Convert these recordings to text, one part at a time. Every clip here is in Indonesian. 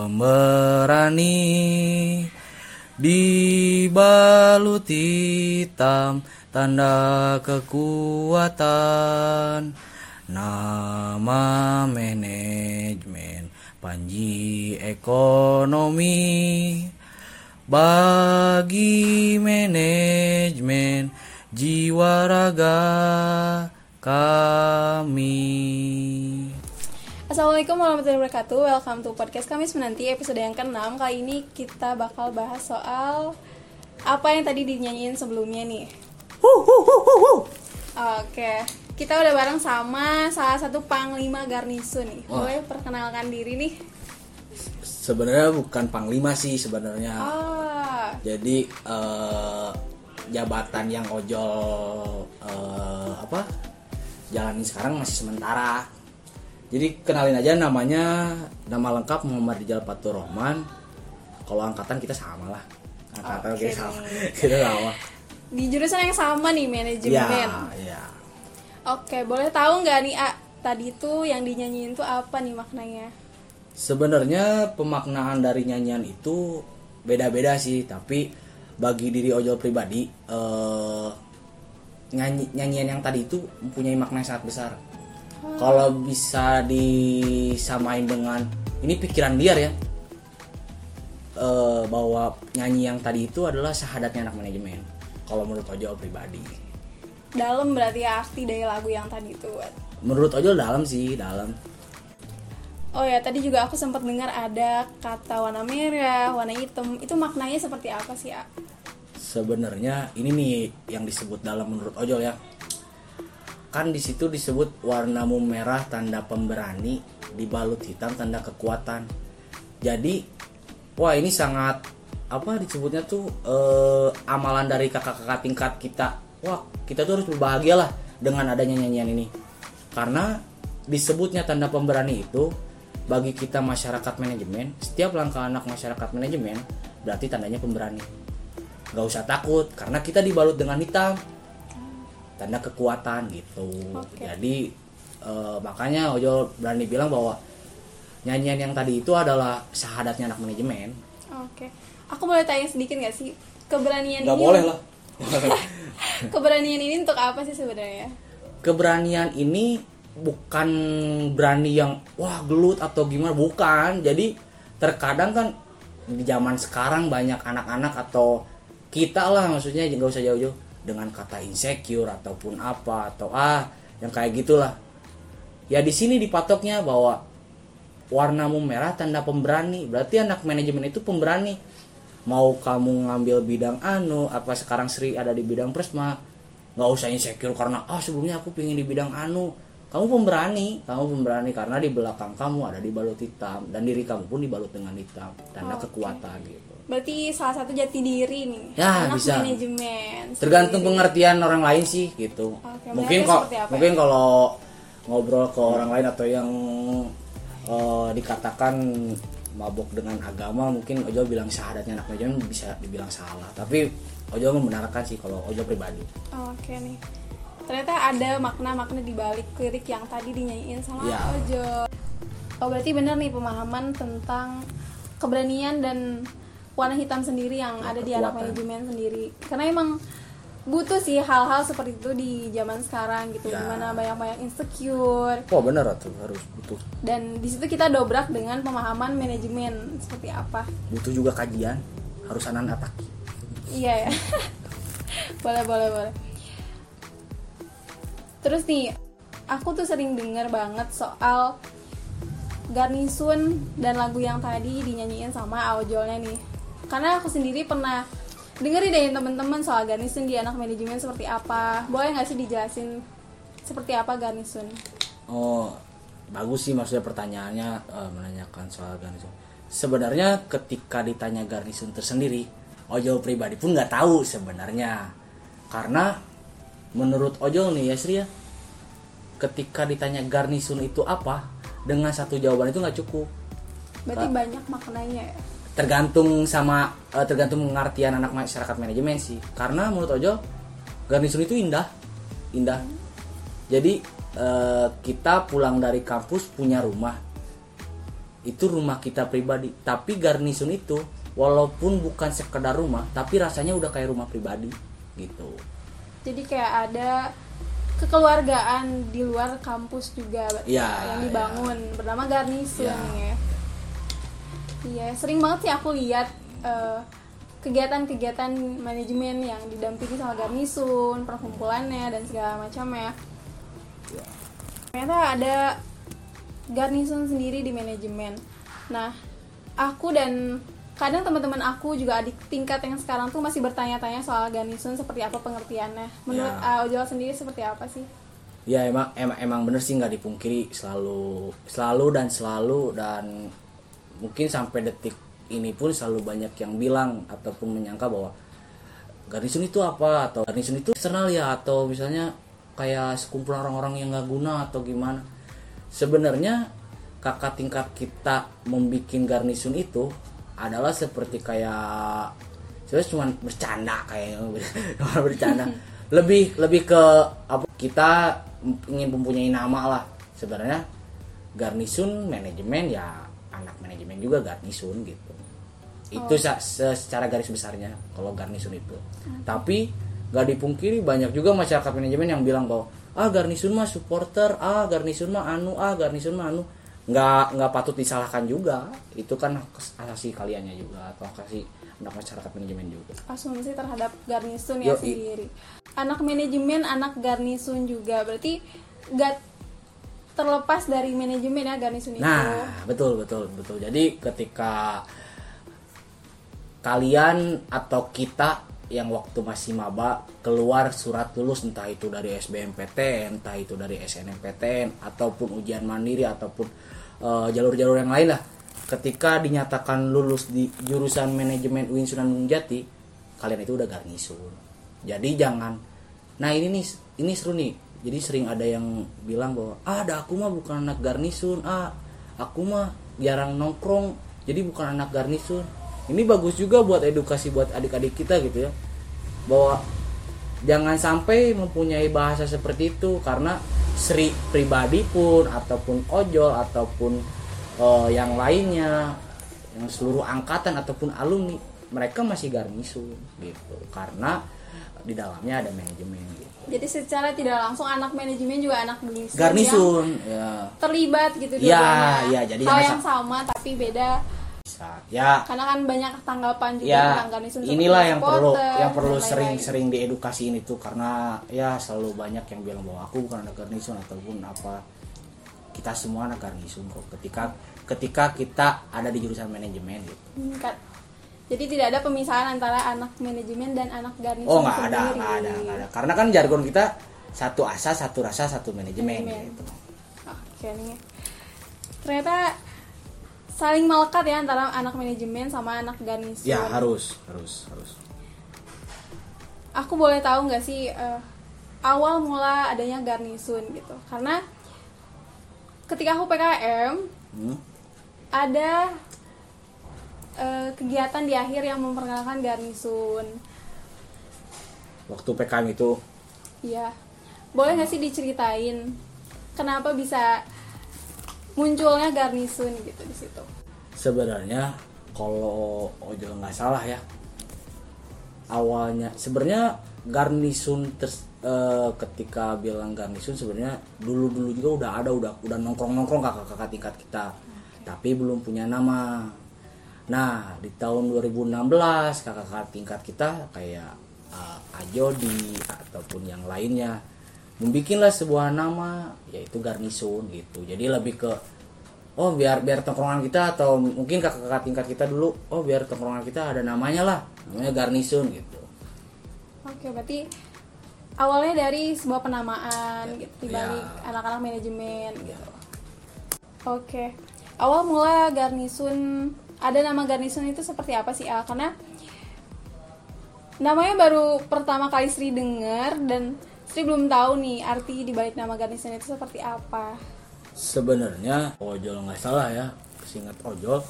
tanda pemberani dibalut hitam tanda kekuatan nama manajemen panji ekonomi bagi manajemen jiwa raga kami. Assalamualaikum warahmatullahi wabarakatuh. Welcome to podcast kami menanti episode yang ke-6 Kali ini kita bakal bahas soal Apa yang tadi dinyanyiin sebelumnya nih. Oke Kita udah bareng sama salah satu panglima garnisun nih. Wah. Boleh perkenalkan diri nih? Sebenarnya bukan panglima sih sebenarnya. Ah, Jadi eh, jabatan yang ojol eh, apa? Jalanin sekarang masih sementara. Jadi kenalin aja namanya nama lengkap Muhammad Rijal Fatur Rahman. Kalau angkatan kita sama lah. Angkatan Oke kita sama. kita sama. Di jurusan yang sama nih Ya, manajemen ya. Oke boleh tahu nggak nih A, Tadi tuh yang dinyanyiin tuh apa nih maknanya Sebenarnya pemaknaan dari nyanyian itu beda-beda sih, tapi bagi diri ojol pribadi eh, nyanyi nyanyian yang tadi itu mempunyai makna yang sangat besar. Kalau bisa disamain dengan ini pikiran liar ya, eh, bahwa nyanyi yang tadi itu adalah sahadatnya anak manajemen. Kalau menurut ojol pribadi, Dalam berarti arti dari lagu yang tadi tuh menurut ojol dalam sih dalam. Oh ya, tadi juga aku sempat dengar ada kata warna merah, warna hitam. Itu maknanya seperti apa sih, A? sebenarnya ini nih yang disebut dalam menurut ojol ya kan di situ disebut warnamu merah tanda pemberani dibalut hitam tanda kekuatan. Jadi wah ini sangat apa disebutnya tuh eh, amalan dari kakak-kakak tingkat kita. Wah kita tuh harus berbahagia lah dengan adanya nyanyian ini. Karena disebutnya tanda pemberani itu bagi kita masyarakat manajemen setiap langkah anak masyarakat manajemen berarti tandanya pemberani. Nggak usah takut karena kita dibalut dengan hitam tanda kekuatan gitu Oke. jadi eh, makanya Ojo berani bilang bahwa nyanyian yang tadi itu adalah sahadatnya anak manajemen Oke. Aku boleh tanya sedikit nggak sih? Keberanian nggak ini boleh lah Keberanian ini untuk apa sih sebenarnya? keberanian ini bukan berani yang wah gelut atau gimana bukan jadi terkadang kan di zaman sekarang banyak anak-anak atau kita lah maksudnya nggak usah jauh-jauh dengan kata insecure ataupun apa atau ah yang kayak gitulah. Ya di sini dipatoknya bahwa warnamu merah tanda pemberani. Berarti anak manajemen itu pemberani. Mau kamu ngambil bidang anu apa sekarang Sri ada di bidang presma nggak usah insecure karena ah sebelumnya aku pingin di bidang anu. Kamu pemberani kamu pemberani karena di belakang kamu ada dibalut hitam dan diri kamu pun dibalut dengan hitam tanda Oke. kekuatan gitu Berarti salah satu jati diri nih. Ya, anak bisa. manajemen. tergantung sendiri. pengertian orang lain sih gitu Oke, mungkin kok mungkin kalau ngobrol ke orang lain atau yang eh, dikatakan mabok dengan agama mungkin Ojo bilang sahadatnya anak manajemen bisa dibilang salah tapi Ojo membenarkan sih kalau Ojo pribadi Oke nih. Ternyata ada makna-makna di balik lirik yang tadi dinyanyiin sama Ya. Ojo. Oh berarti bener nih pemahaman tentang keberanian dan warna hitam sendiri yang ada di anak manajemen sendiri. Karena emang butuh sih hal-hal seperti itu di zaman sekarang gitu, Ya. di mana banyak-banyak insecure oh benar tuh harus butuh dan di situ kita dobrak dengan pemahaman manajemen seperti apa. butuh juga kajian harus anan ataki Iya ya. boleh boleh boleh. Terus nih, aku tuh sering denger banget soal Garnisun dan lagu yang tadi dinyanyiin sama Aojolnya nih. Karena aku sendiri pernah dengerin dari temen-temen soal Garnisun di anak manajemen seperti apa. Boleh nggak sih dijelasin seperti apa Garnisun? Oh, bagus sih maksudnya pertanyaannya eh, menanyakan soal garnisun. Sebenarnya ketika ditanya garnisun tersendiri, Ojol pribadi pun nggak tahu sebenarnya. Karena menurut Ojol nih ya Sri ya, ketika ditanya garnisun itu apa, dengan satu jawaban itu nggak cukup. Berarti banyak maknanya ya. Tergantung sama eh, tergantung pengertian anak masyarakat manajemen sih. Karena menurut Ojol garnisun itu indah, indah. Jadi eh, kita pulang dari kampus punya rumah itu rumah kita pribadi tapi garnisun itu walaupun bukan sekedar rumah tapi rasanya udah kayak rumah pribadi gitu jadi kayak ada kekeluargaan di luar kampus juga berarti Iya, yang dibangun bernama Garnisun Iya. ya. Iya, sering banget sih aku lihat eh, kegiatan-kegiatan manajemen yang didampingi sama Garnisun, perkumpulannya dan segala macamnya. Ya. Ternyata ada Garnisun sendiri di manajemen. Nah, aku dan kadang teman-teman aku juga di tingkat yang sekarang tuh masih bertanya-tanya soal Garnisun seperti apa pengertiannya. Menurut Ya. uh, Ojol sendiri seperti apa sih? ya emang emang, emang bener sih nggak dipungkiri selalu selalu dan selalu dan mungkin sampai detik ini pun selalu banyak yang bilang ataupun menyangka bahwa garnisun itu apa atau garnisun itu eksternal ya atau misalnya kayak sekumpulan orang-orang yang nggak guna atau gimana. Sebenarnya kakak tingkat kita membuat garnisun itu adalah seperti kayak sebenarnya cuma bercanda kayak bercanda. Lebih lebih ke apa kita ingin mempunyai nama lah sebenarnya. Garnisun manajemen ya anak manajemen juga garnisun gitu. Itu sa- se- secara garis besarnya kalau garnisun itu. Tapi nggak dipungkiri banyak juga masyarakat manajemen yang bilang bahwa ah garnisun mah supporter ah garnisun mah anu ah garnisun mah anu. Nggak nggak patut disalahkan juga. Itu kan asasi kaliannya juga atau asasi anak masyarakat manajemen juga. Asumsi terhadap garnisun ya sendiri. Anak manajemen, anak garnisun juga. Berarti gak terlepas dari manajemen ya garnisun itu. Nah, betul betul betul. Jadi ketika kalian atau kita yang waktu masih maba keluar surat lulus entah itu dari SBMPTN, entah itu dari SNMPTN ataupun ujian mandiri ataupun eh, jalur-jalur yang lain lah. Ketika dinyatakan lulus di jurusan manajemen UIN Sunan Jati, kalian itu udah garnisun. Jadi jangan Nah, ini nih ini seru nih. Jadi sering ada yang bilang bahwa ah, ada aku mah bukan anak garnisun. Ah, aku mah jarang nongkrong. Jadi bukan anak garnisun. Ini bagus juga buat edukasi buat adik-adik kita gitu ya. Bahwa jangan sampai mempunyai bahasa seperti itu karena Sri pribadi pun ataupun ojol ataupun eh, yang lainnya yang seluruh angkatan ataupun alumni mereka masih garnisun gitu karena di dalamnya ada manajemen gitu. Jadi secara tidak langsung anak manajemen juga anak garnisun, yang Garnisun ya terlibat gitu Iya, dua-duanya. iya, jadi hal yang sa- sama tapi beda bisa. Ya karena kan banyak tanggapan juga ya tentang garnisun inilah yang perlu supporter yang perlu dan lain-lain. sering-sering diedukasiin itu karena ya selalu banyak yang bilang bahwa aku bukan anak garnisun ataupun apa kita semua anak garnisun kok ketika ketika kita ada di jurusan manajemen gitu Hmm. Jadi tidak ada pemisahan antara anak manajemen dan anak garnisun oh nggak ada nggak ada nggak ada karena kan jargon kita satu asa satu rasa satu manajemen Manajemen. gitu Oke nih. Ternyata saling melekat ya antara anak manajemen sama anak garnisun. ya harus harus harus Aku boleh tahu nggak sih eh, awal mula adanya garnisun gitu? Karena ketika aku PKM Hmm? ada eh, kegiatan di akhir yang memperkenalkan garnisun. waktu PKM itu Iya. Boleh nggak sih diceritain kenapa bisa munculnya garnisun gitu di situ? sebenarnya kalau ojol nggak salah ya awalnya sebenarnya garnisun ters- eh, ketika bilang garnisun sebenarnya dulu dulu juga udah ada udah udah nongkrong nongkrong kakak kakak tingkat kita tapi belum punya nama nah di tahun 2016 kakak kakak tingkat kita kayak eh, Ajodi ataupun yang lainnya membikinlah sebuah nama yaitu garnisun gitu jadi lebih ke oh biar biar tongkrongan kita atau mungkin kakak-kakak tingkat kita dulu oh biar tongkrongan kita ada namanya lah namanya garnisun gitu Oke, berarti awalnya dari sebuah penamaan gitu di balik Ya. anak-anak manajemen gitu. Oke. Awal mula garnisun ada nama garnisun itu seperti apa sih Al? Karena namanya baru pertama kali Sri dengar dan Sri belum tahu nih arti di balik nama garnisun itu seperti apa. sebenarnya ojol nggak salah ya singkat ojol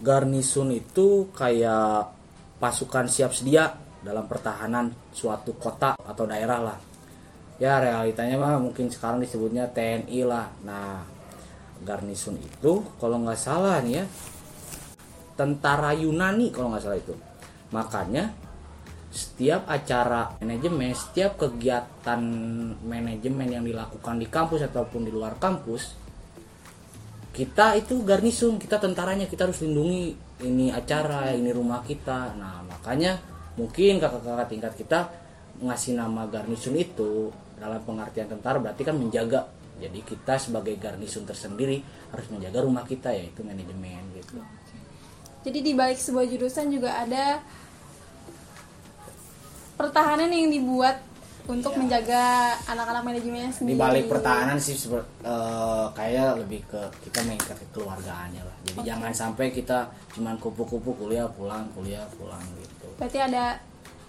garnisun itu kayak pasukan siap sedia dalam pertahanan suatu kota atau daerah lah ya realitanya mah mungkin sekarang disebutnya TNI lah nah garnisun itu kalau nggak salah nih ya tentara Yunani kalau nggak salah itu. Makanya setiap acara manajemen setiap kegiatan manajemen yang dilakukan di kampus ataupun di luar kampus kita itu garnisun kita tentaranya kita harus lindungi ini acara ini rumah kita. Nah makanya mungkin kakak-kakak tingkat kita ngasih nama garnisun itu dalam pengertian tentara berarti kan menjaga. Jadi kita sebagai garnisun tersendiri harus menjaga rumah kita yaitu manajemen gitu Jadi di balik sebuah jurusan juga ada pertahanan yang dibuat untuk Iya. menjaga anak-anak manajemennya di sendiri. balik pertahanan sih seper- eh, kayak lebih ke kita mengikat kekeluargaannya lah jadi jangan sampai kita cuman kupu-kupu kuliah pulang kuliah pulang gitu Berarti ada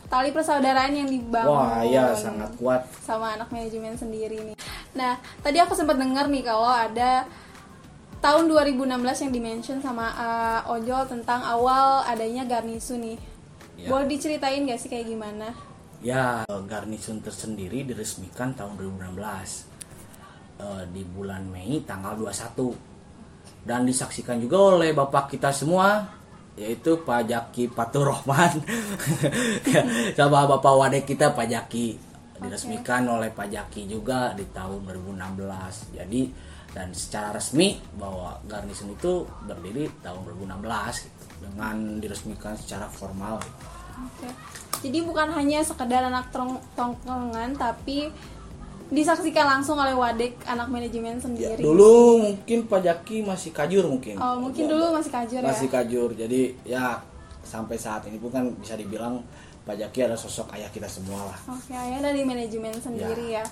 tali persaudaraan yang dibangun. wah iya sangat kuat sama anak manajemen sendiri nih. Nah, tadi aku sempat dengar nih kalau ada tahun 2016 yang dimention sama uh, Ojol tentang awal adanya Garnisu nih. Ya. Boleh diceritain gak sih kayak gimana? Ya, garnisun tersendiri diresmikan tahun 2016 Eh, di bulan Mei tanggal 21 dan disaksikan juga oleh bapak kita semua yaitu Pak Jaki Patur Rahman sama bapak wadek kita Pak Jaki diresmikan oleh Pak Jaki juga di tahun 2016 jadi dan secara resmi bahwa garnisun itu berdiri tahun 2016 gitu, dengan diresmikan secara formal gitu. Oke. Jadi bukan hanya sekedar anak tong- tongkrongan tapi disaksikan langsung oleh Wadek anak manajemen Ya, sendiri. dulu mungkin Pak Jaki masih kajur mungkin. Oh, mungkin dulu masih kajur ya. Masih kajur. Jadi ya sampai saat ini pun kan bisa dibilang Pak Jaki adalah sosok ayah kita semua lah. Oke, ayah dari manajemen sendiri ya.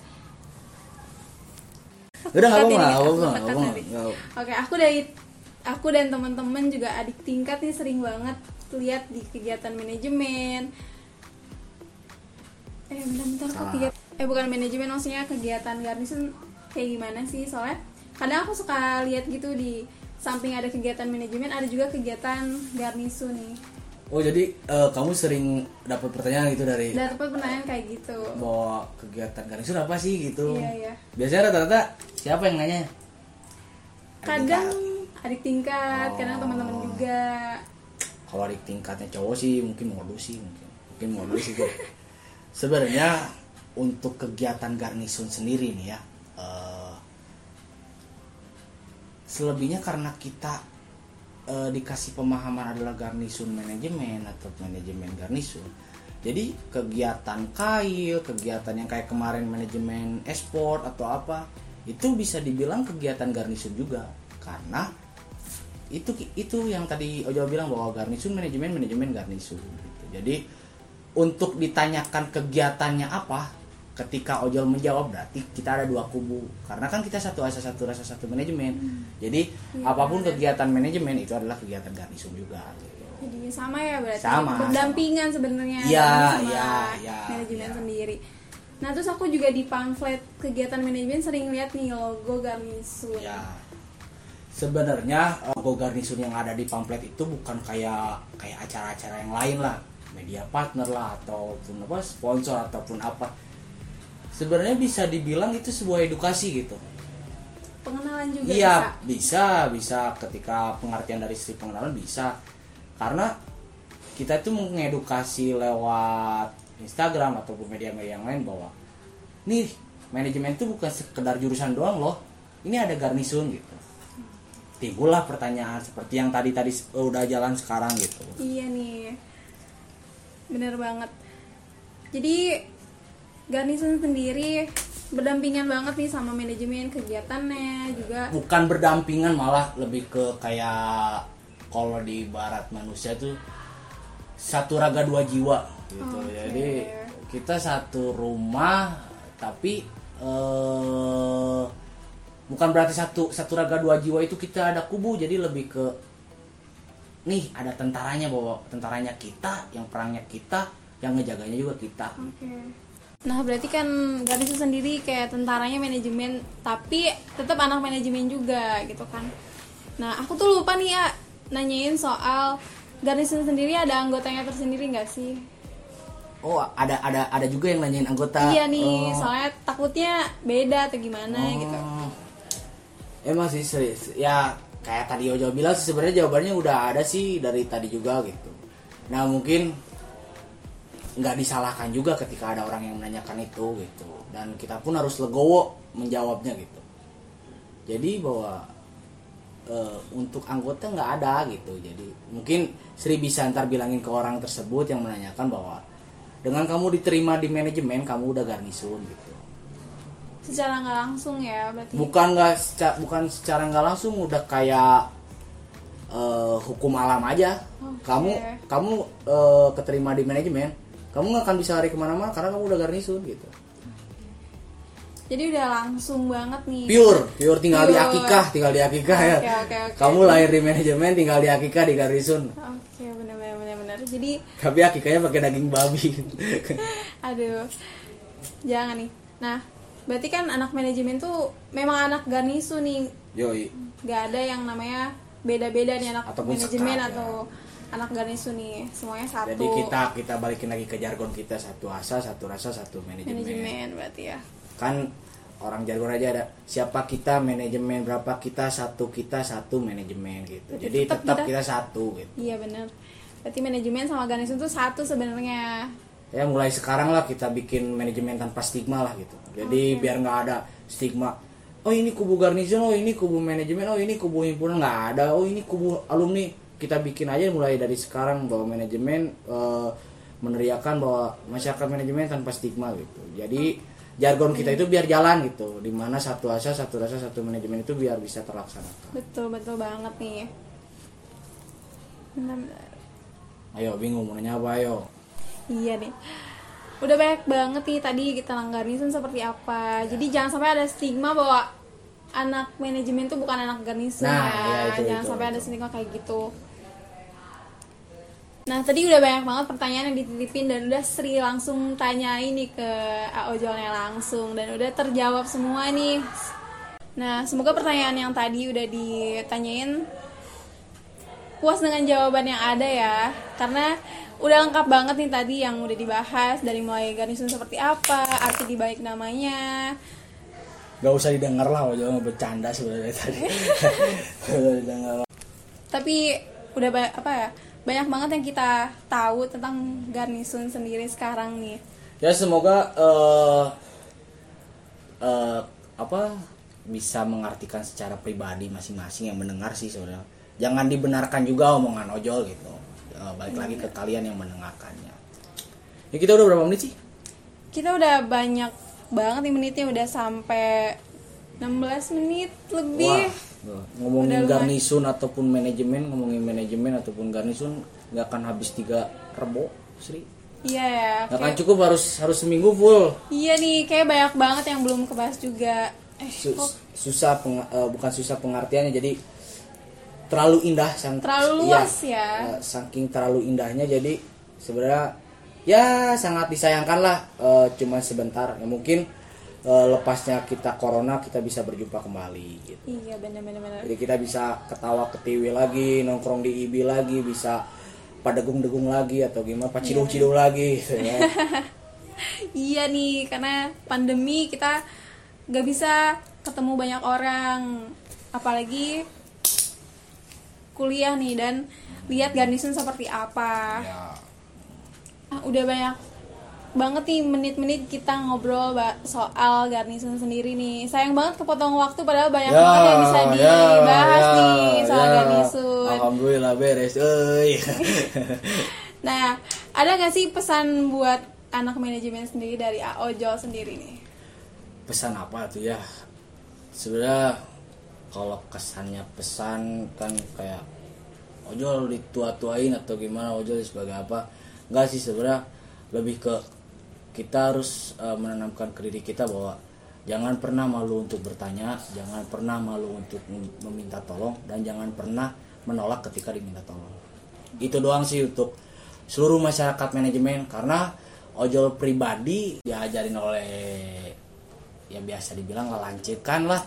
Udah aku nggak apa-apa. Oke, aku dari aku dan teman-teman juga adik tingkat nih sering banget lihat di kegiatan manajemen. Eh, bentar-bentar kok kegiatan eh bukan manajemen maksudnya kegiatan garnisun kayak gimana sih soalnya kadang aku suka lihat gitu di samping ada kegiatan manajemen ada juga kegiatan garnisun nih Oh jadi eh, kamu sering dapat pertanyaan gitu dari dapat pertanyaan kayak gitu bahwa kegiatan garnisun apa sih gitu? Iya, iya. Biasanya rata-rata siapa yang nanya? kadang adik tingkat Oh. kadang teman-teman juga. Kalau di tingkatnya cowok sih mungkin modus sih mungkin. Mungkin modus itu sebenarnya untuk kegiatan garnisun sendiri nih ya eh, selebihnya karena kita eh, dikasih pemahaman adalah garnisun manajemen atau manajemen garnisun. Jadi kegiatan kail kegiatan yang kayak kemarin manajemen esport atau apa itu bisa dibilang kegiatan garnisun juga karena itu itu yang tadi Ojo bilang bahwa garnisun manajemen manajemen garnisun gitu. jadi untuk ditanyakan kegiatannya apa ketika Ojol menjawab berarti kita ada dua kubu. Karena kan kita satu asa satu rasa satu manajemen. Jadi apa pun kegiatan manajemen itu adalah kegiatan garnisun juga gitu. jadi sama ya berarti? Sama, berdampingan sebenarnya sama iya, iya, manajemen iya. sendiri nah terus aku juga di pamflet kegiatan manajemen sering lihat nih logo garnisun. Ya. Sebenarnya eh, logo garnisun yang ada di pamflet itu bukan kayak kayak acara-acara yang lain lah. Media partner lah ataupun apa sponsor ataupun apa. Sebenarnya bisa dibilang itu sebuah edukasi gitu. Pengenalan juga iya bisa. bisa bisa. Ketika pengertian dari sisi pengenalan bisa. Karena kita itu mengedukasi lewat Instagram ataupun media-media yang lain bahwa nih manajemen itu bukan sekedar jurusan doang loh ini ada garnisun gitu. Timbullah pertanyaan seperti yang tadi tadi udah jalan sekarang gitu. Iya nih. Bener banget. Jadi garnisun sendiri berdampingan banget nih sama manajemen kegiatannya juga. Bukan berdampingan malah lebih ke kayak kalau di barat manusia tuh satu raga dua jiwa gitu Oke. jadi kita satu rumah tapi eh bukan berarti satu satu raga dua jiwa itu kita ada kubu jadi lebih ke nih ada tentaranya bahwa tentaranya kita yang perangnya kita yang ngejaganya juga kita Oke. Nah berarti kan Garnisun sendiri kayak tentaranya manajemen, tapi tetap anak manajemen juga gitu kan. Nah aku tuh lupa nih ya nanyain soal Garnisun sendiri ada anggotanya tersendiri nggak sih? Oh ada ada ada juga yang nanyain anggota iya nih, Oh. soalnya takutnya beda atau gimana Oh. gitu. emang sih serius. ya kayak tadi Ojo bilang sih sebenarnya jawabannya udah ada sih dari tadi juga gitu nah mungkin nggak disalahkan juga ketika ada orang yang menanyakan itu gitu dan kita pun harus legowo menjawabnya gitu jadi bahwa eh, untuk anggota nggak ada gitu jadi mungkin Sri bisa ntar bilangin ke orang tersebut yang menanyakan bahwa dengan kamu diterima di manajemen kamu udah garnisun gitu. Secara nggak langsung ya berarti. Bukan nggak seca- bukan secara nggak langsung udah kayak eh, hukum alam aja. Oke. kamu kamu eh, keterima di manajemen kamu nggak akan bisa lari ke mana-mana karena kamu udah garnisun gitu. Jadi udah langsung banget nih. Pure pure tinggal di Pure. akikah tinggal di akikah ya. Oke, oke, oke. kamu lahir di manajemen tinggal di akikah di garnisun oke benar benar benar benar jadi tapi akikahnya pakai daging babi. Aduh. Jangan nih. Nah berarti kan anak manajemen tuh memang anak garnisu nih. Yoi. Nggak ada yang namanya beda-beda nih anak Ataupun manajemen sekat, ya. atau anak garnisu nih. Semuanya satu. Jadi kita kita balikin lagi ke jargon kita. Satu asa satu rasa satu manajemen. Manajemen berarti ya. Kan orang jargon aja ada siapa kita manajemen berapa kita satu kita satu manajemen gitu. Berarti jadi tetap tetap kita- kita satu gitu. Iya benar berarti manajemen sama garnisu tuh satu sebenarnya. Ya mulai sekarang lah kita bikin manajemen tanpa stigma lah gitu. Jadi biar nggak ada stigma oh ini kubu garnison oh ini kubu manajemen oh ini kubu himpunan. Nggak ada oh ini kubu alumni. Kita bikin aja mulai dari sekarang bahwa manajemen eh, meneriakan bahwa masyarakat manajemen tanpa stigma gitu. Jadi jargon kita itu biar jalan gitu. Di mana satu asa satu rasa satu manajemen itu biar bisa terlaksanakan. Betul betul banget nih. Benar ayo bingung mau nanya apa ayo Iya nih. Udah banyak banget nih tadi kita garnisun seperti apa. Jadi jangan sampai ada stigma bahwa anak manajemen tuh bukan anak garnisun Nah, ya. itu, jangan itu, sampai ada itu. stigma kayak gitu. Nah tadi udah banyak banget pertanyaan yang dititipin dan udah Sri langsung tanya ini ke Ojolnya langsung dan udah terjawab semua nih. Nah semoga pertanyaan yang tadi udah ditanyain puas dengan jawaban yang ada ya. Karena udah lengkap banget nih tadi yang udah dibahas dari mulai garnisun seperti apa arti dibalik namanya. Gak usah didengar lah mau bercanda sebenarnya tadi. Tapi udah ba- apa ya banyak banget yang kita tahu tentang garnisun sendiri sekarang nih. Ya semoga eh eh, apa bisa mengartikan secara pribadi masing-masing yang mendengar sih sebenarnya jangan dibenarkan juga omongan ojol gitu. Eh, balik lagi ke kalian yang mendengarkannya. Ya kita udah berapa menit sih? Kita udah banyak banget nih menitnya udah sampai 16 menit lebih. Wah, ngomongin Udah lumayan. garnisun ataupun manajemen ngomongin manajemen ataupun garnisun nggak akan habis tiga rebo Sri. Iya ya nggak akan cukup harus harus seminggu full. Iya nih kayak banyak banget yang belum kebahas juga. Eh Su- kok susah peng- eh, bukan susah pengertiannya jadi terlalu indah sang Terlalu iya, luas ya. eh, saking terlalu indahnya jadi sebenarnya ya sangat disayangkan lah eh, cuma sebentar ya mungkin eh, lepasnya kita corona kita bisa berjumpa kembali gitu iya bener-bener bener. jadi kita bisa ketawa ketiwi lagi nongkrong di IBI lagi bisa padegung-degung lagi atau gimana paciduh-ciduh lagi gitu ya Iya nih, karena pandemi kita gak bisa ketemu banyak orang, apalagi kuliah nih dan lihat garnisun seperti apa. ya Ah, udah banyak banget nih menit-menit kita ngobrol soal garnisun sendiri nih. Sayang banget kepotong waktu padahal banyak banget yang bisa dibahas nih soal garnisun. Alhamdulillah beres euy. Nah, ada gak sih pesan buat anak manajemen sendiri dari AOJO sendiri nih? pesan apa tuh ya sebenarnya kalau kesannya pesan kan kayak ojol ditua-tuain atau gimana ojol sebagai apa? Enggak sih sebenarnya lebih ke kita harus eh, menanamkan ke diri kita bahwa jangan pernah malu untuk bertanya jangan pernah malu untuk mem- meminta tolong dan jangan pernah menolak ketika diminta tolong. Itu doang sih untuk seluruh masyarakat manajemen karena ojol pribadi diajarin oleh ya biasa dibilang lancirkan lah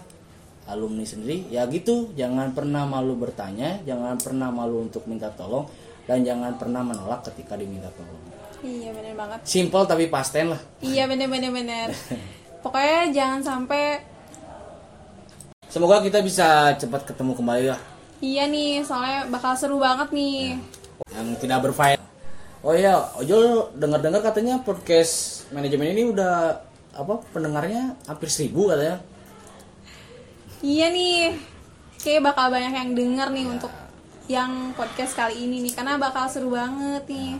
alumni sendiri ya gitu jangan pernah malu bertanya jangan pernah malu untuk minta tolong dan jangan pernah menolak ketika diminta tolong Iya bener banget. simple tapi pasten lah Iya bener bener bener. Pokoknya jangan sampai semoga kita bisa cepat ketemu kembali lah Iya nih, soalnya bakal seru banget nih. yang tidak berfaedah. Oh iya, Ojol dengar-dengar katanya podcast manajemen ini udah apa pendengarnya hampir seribu katanya. Iya nih, kayak bakal banyak yang denger nih untuk yang podcast kali ini nih, karena bakal seru banget nih.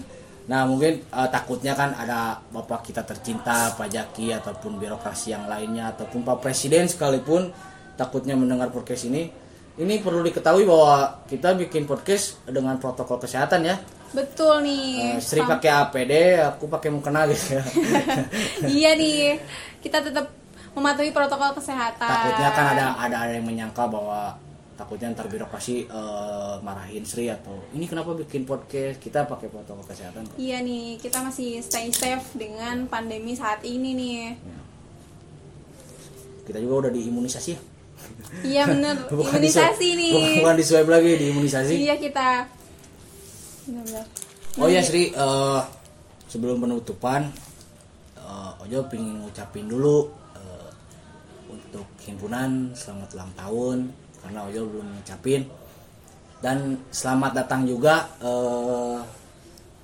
Nah mungkin eh, takutnya kan ada bapak kita tercinta, Pak Jaki ataupun birokrasi yang lainnya ataupun Pak Presiden sekalipun takutnya mendengar podcast ini. Ini perlu diketahui bahwa kita bikin podcast dengan protokol kesehatan ya. Betul nih. Sri Sam- pakai APD, aku pakai mukena gitu ya. iya nih, kita tetap mematuhi protokol kesehatan. takutnya kan ada ada ada yang menyangka bahwa takutnya ntar birokrasi eh, marahin Sri atau ini kenapa bikin podcast kita pakai protokol kesehatan kok. Iya nih, kita masih stay safe dengan pandemi saat ini nih. kita juga udah diimunisasi ya Iya bener, Bukan di imunisasi swab- nih. bukan, bukan di swab lagi diimunisasi Iya kita. Bener-bener. oh ya Sri eh, sebelum penutupan eh, Ojo pengen ngucapin dulu untuk himpunan selamat ulang tahun karena Ojo belum ngucapin. Dan selamat datang juga eh,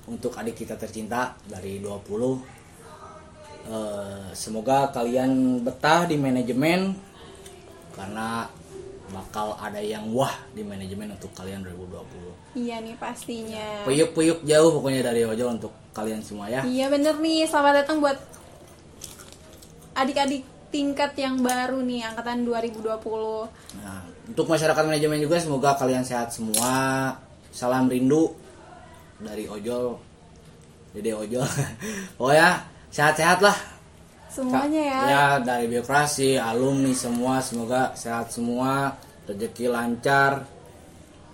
untuk adik kita tercinta dari 20 Eh, semoga kalian betah di manajemen karena bakal ada yang wah di manajemen untuk kalian 2020 Iya nih pastinya. puyuk-puyuk jauh pokoknya dari Ojo untuk kalian semua ya. Iya bener nih, selamat datang buat adik-adik tingkat yang baru nih, angkatan 2020. Nah, untuk masyarakat manajemen juga semoga kalian sehat semua. Salam rindu dari Ojol. Dede Ojol. oh ya, sehat-sehat lah. Semuanya ya. Ya, dari birokrasi, alumni semua semoga sehat semua, rezeki lancar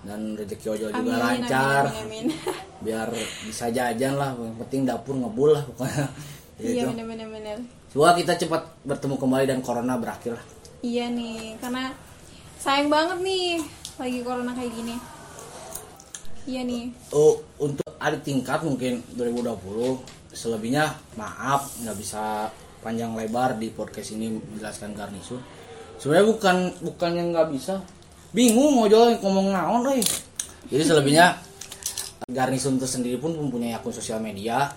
dan rezeki Ojol juga Amin, lancar. amin, amin, amin. Biar bisa jajan lah, yang penting dapur ngebul lah pokoknya. Iya Gitu. Semoga kita cepat bertemu kembali dan corona berakhir lah. Iya nih, karena sayang banget nih lagi corona kayak gini. Iya nih. Oh, untuk adik tingkat mungkin 2020 selebihnya maaf nggak bisa panjang lebar di podcast ini menjelaskan garnisun. Sebenarnya bukan bukan yang nggak bisa, bingung mau jual ngomong naon. Jadi selebihnya garnisun itu sendiri pun mempunyai akun sosial media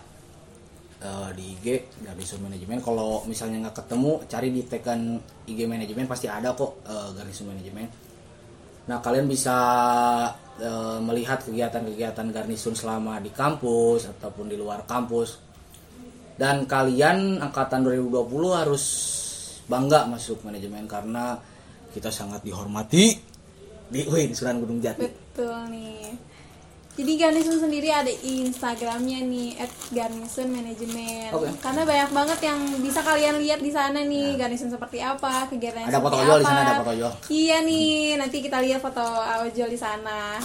eh, di IG garnisun manajemen. Kalau misalnya nggak ketemu, cari di tagkan IG manajemen pasti ada kok eh, garnisun manajemen. Nah, kalian bisa eh, melihat kegiatan-kegiatan garnisun selama di kampus ataupun di luar kampus. Dan kalian angkatan 2020 harus bangga masuk manajemen karena kita sangat dihormati di UIN Sunan Gunung Jati. Betul nih. Jadi Garnison sendiri ada Instagramnya nih @garnisonmanagement. Oke. Karena banyak banget yang bisa kalian lihat di sana nih Garnison seperti apa, kegiatan Ada foto ojol di sana, ada foto ojol. Iya nih, nanti kita lihat foto ojol di sana.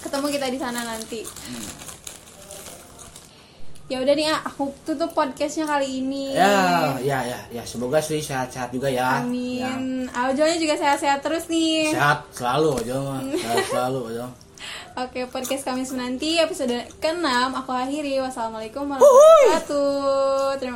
Ketemu kita di sana nanti. Hmm. Ya udah nih, ah, aku tutup podcastnya kali ini. Ya, ya, ya, ya. Semoga Sri sehat-sehat juga ya. Ya. Amin. Ojolnya juga sehat-sehat terus nih. Sehat selalu aja mah. Sehat selalu aja. Oke, podcast kami nanti episode ke-6 aku akhiri. Wassalamualaikum warahmatullahi wabarakatuh. Terima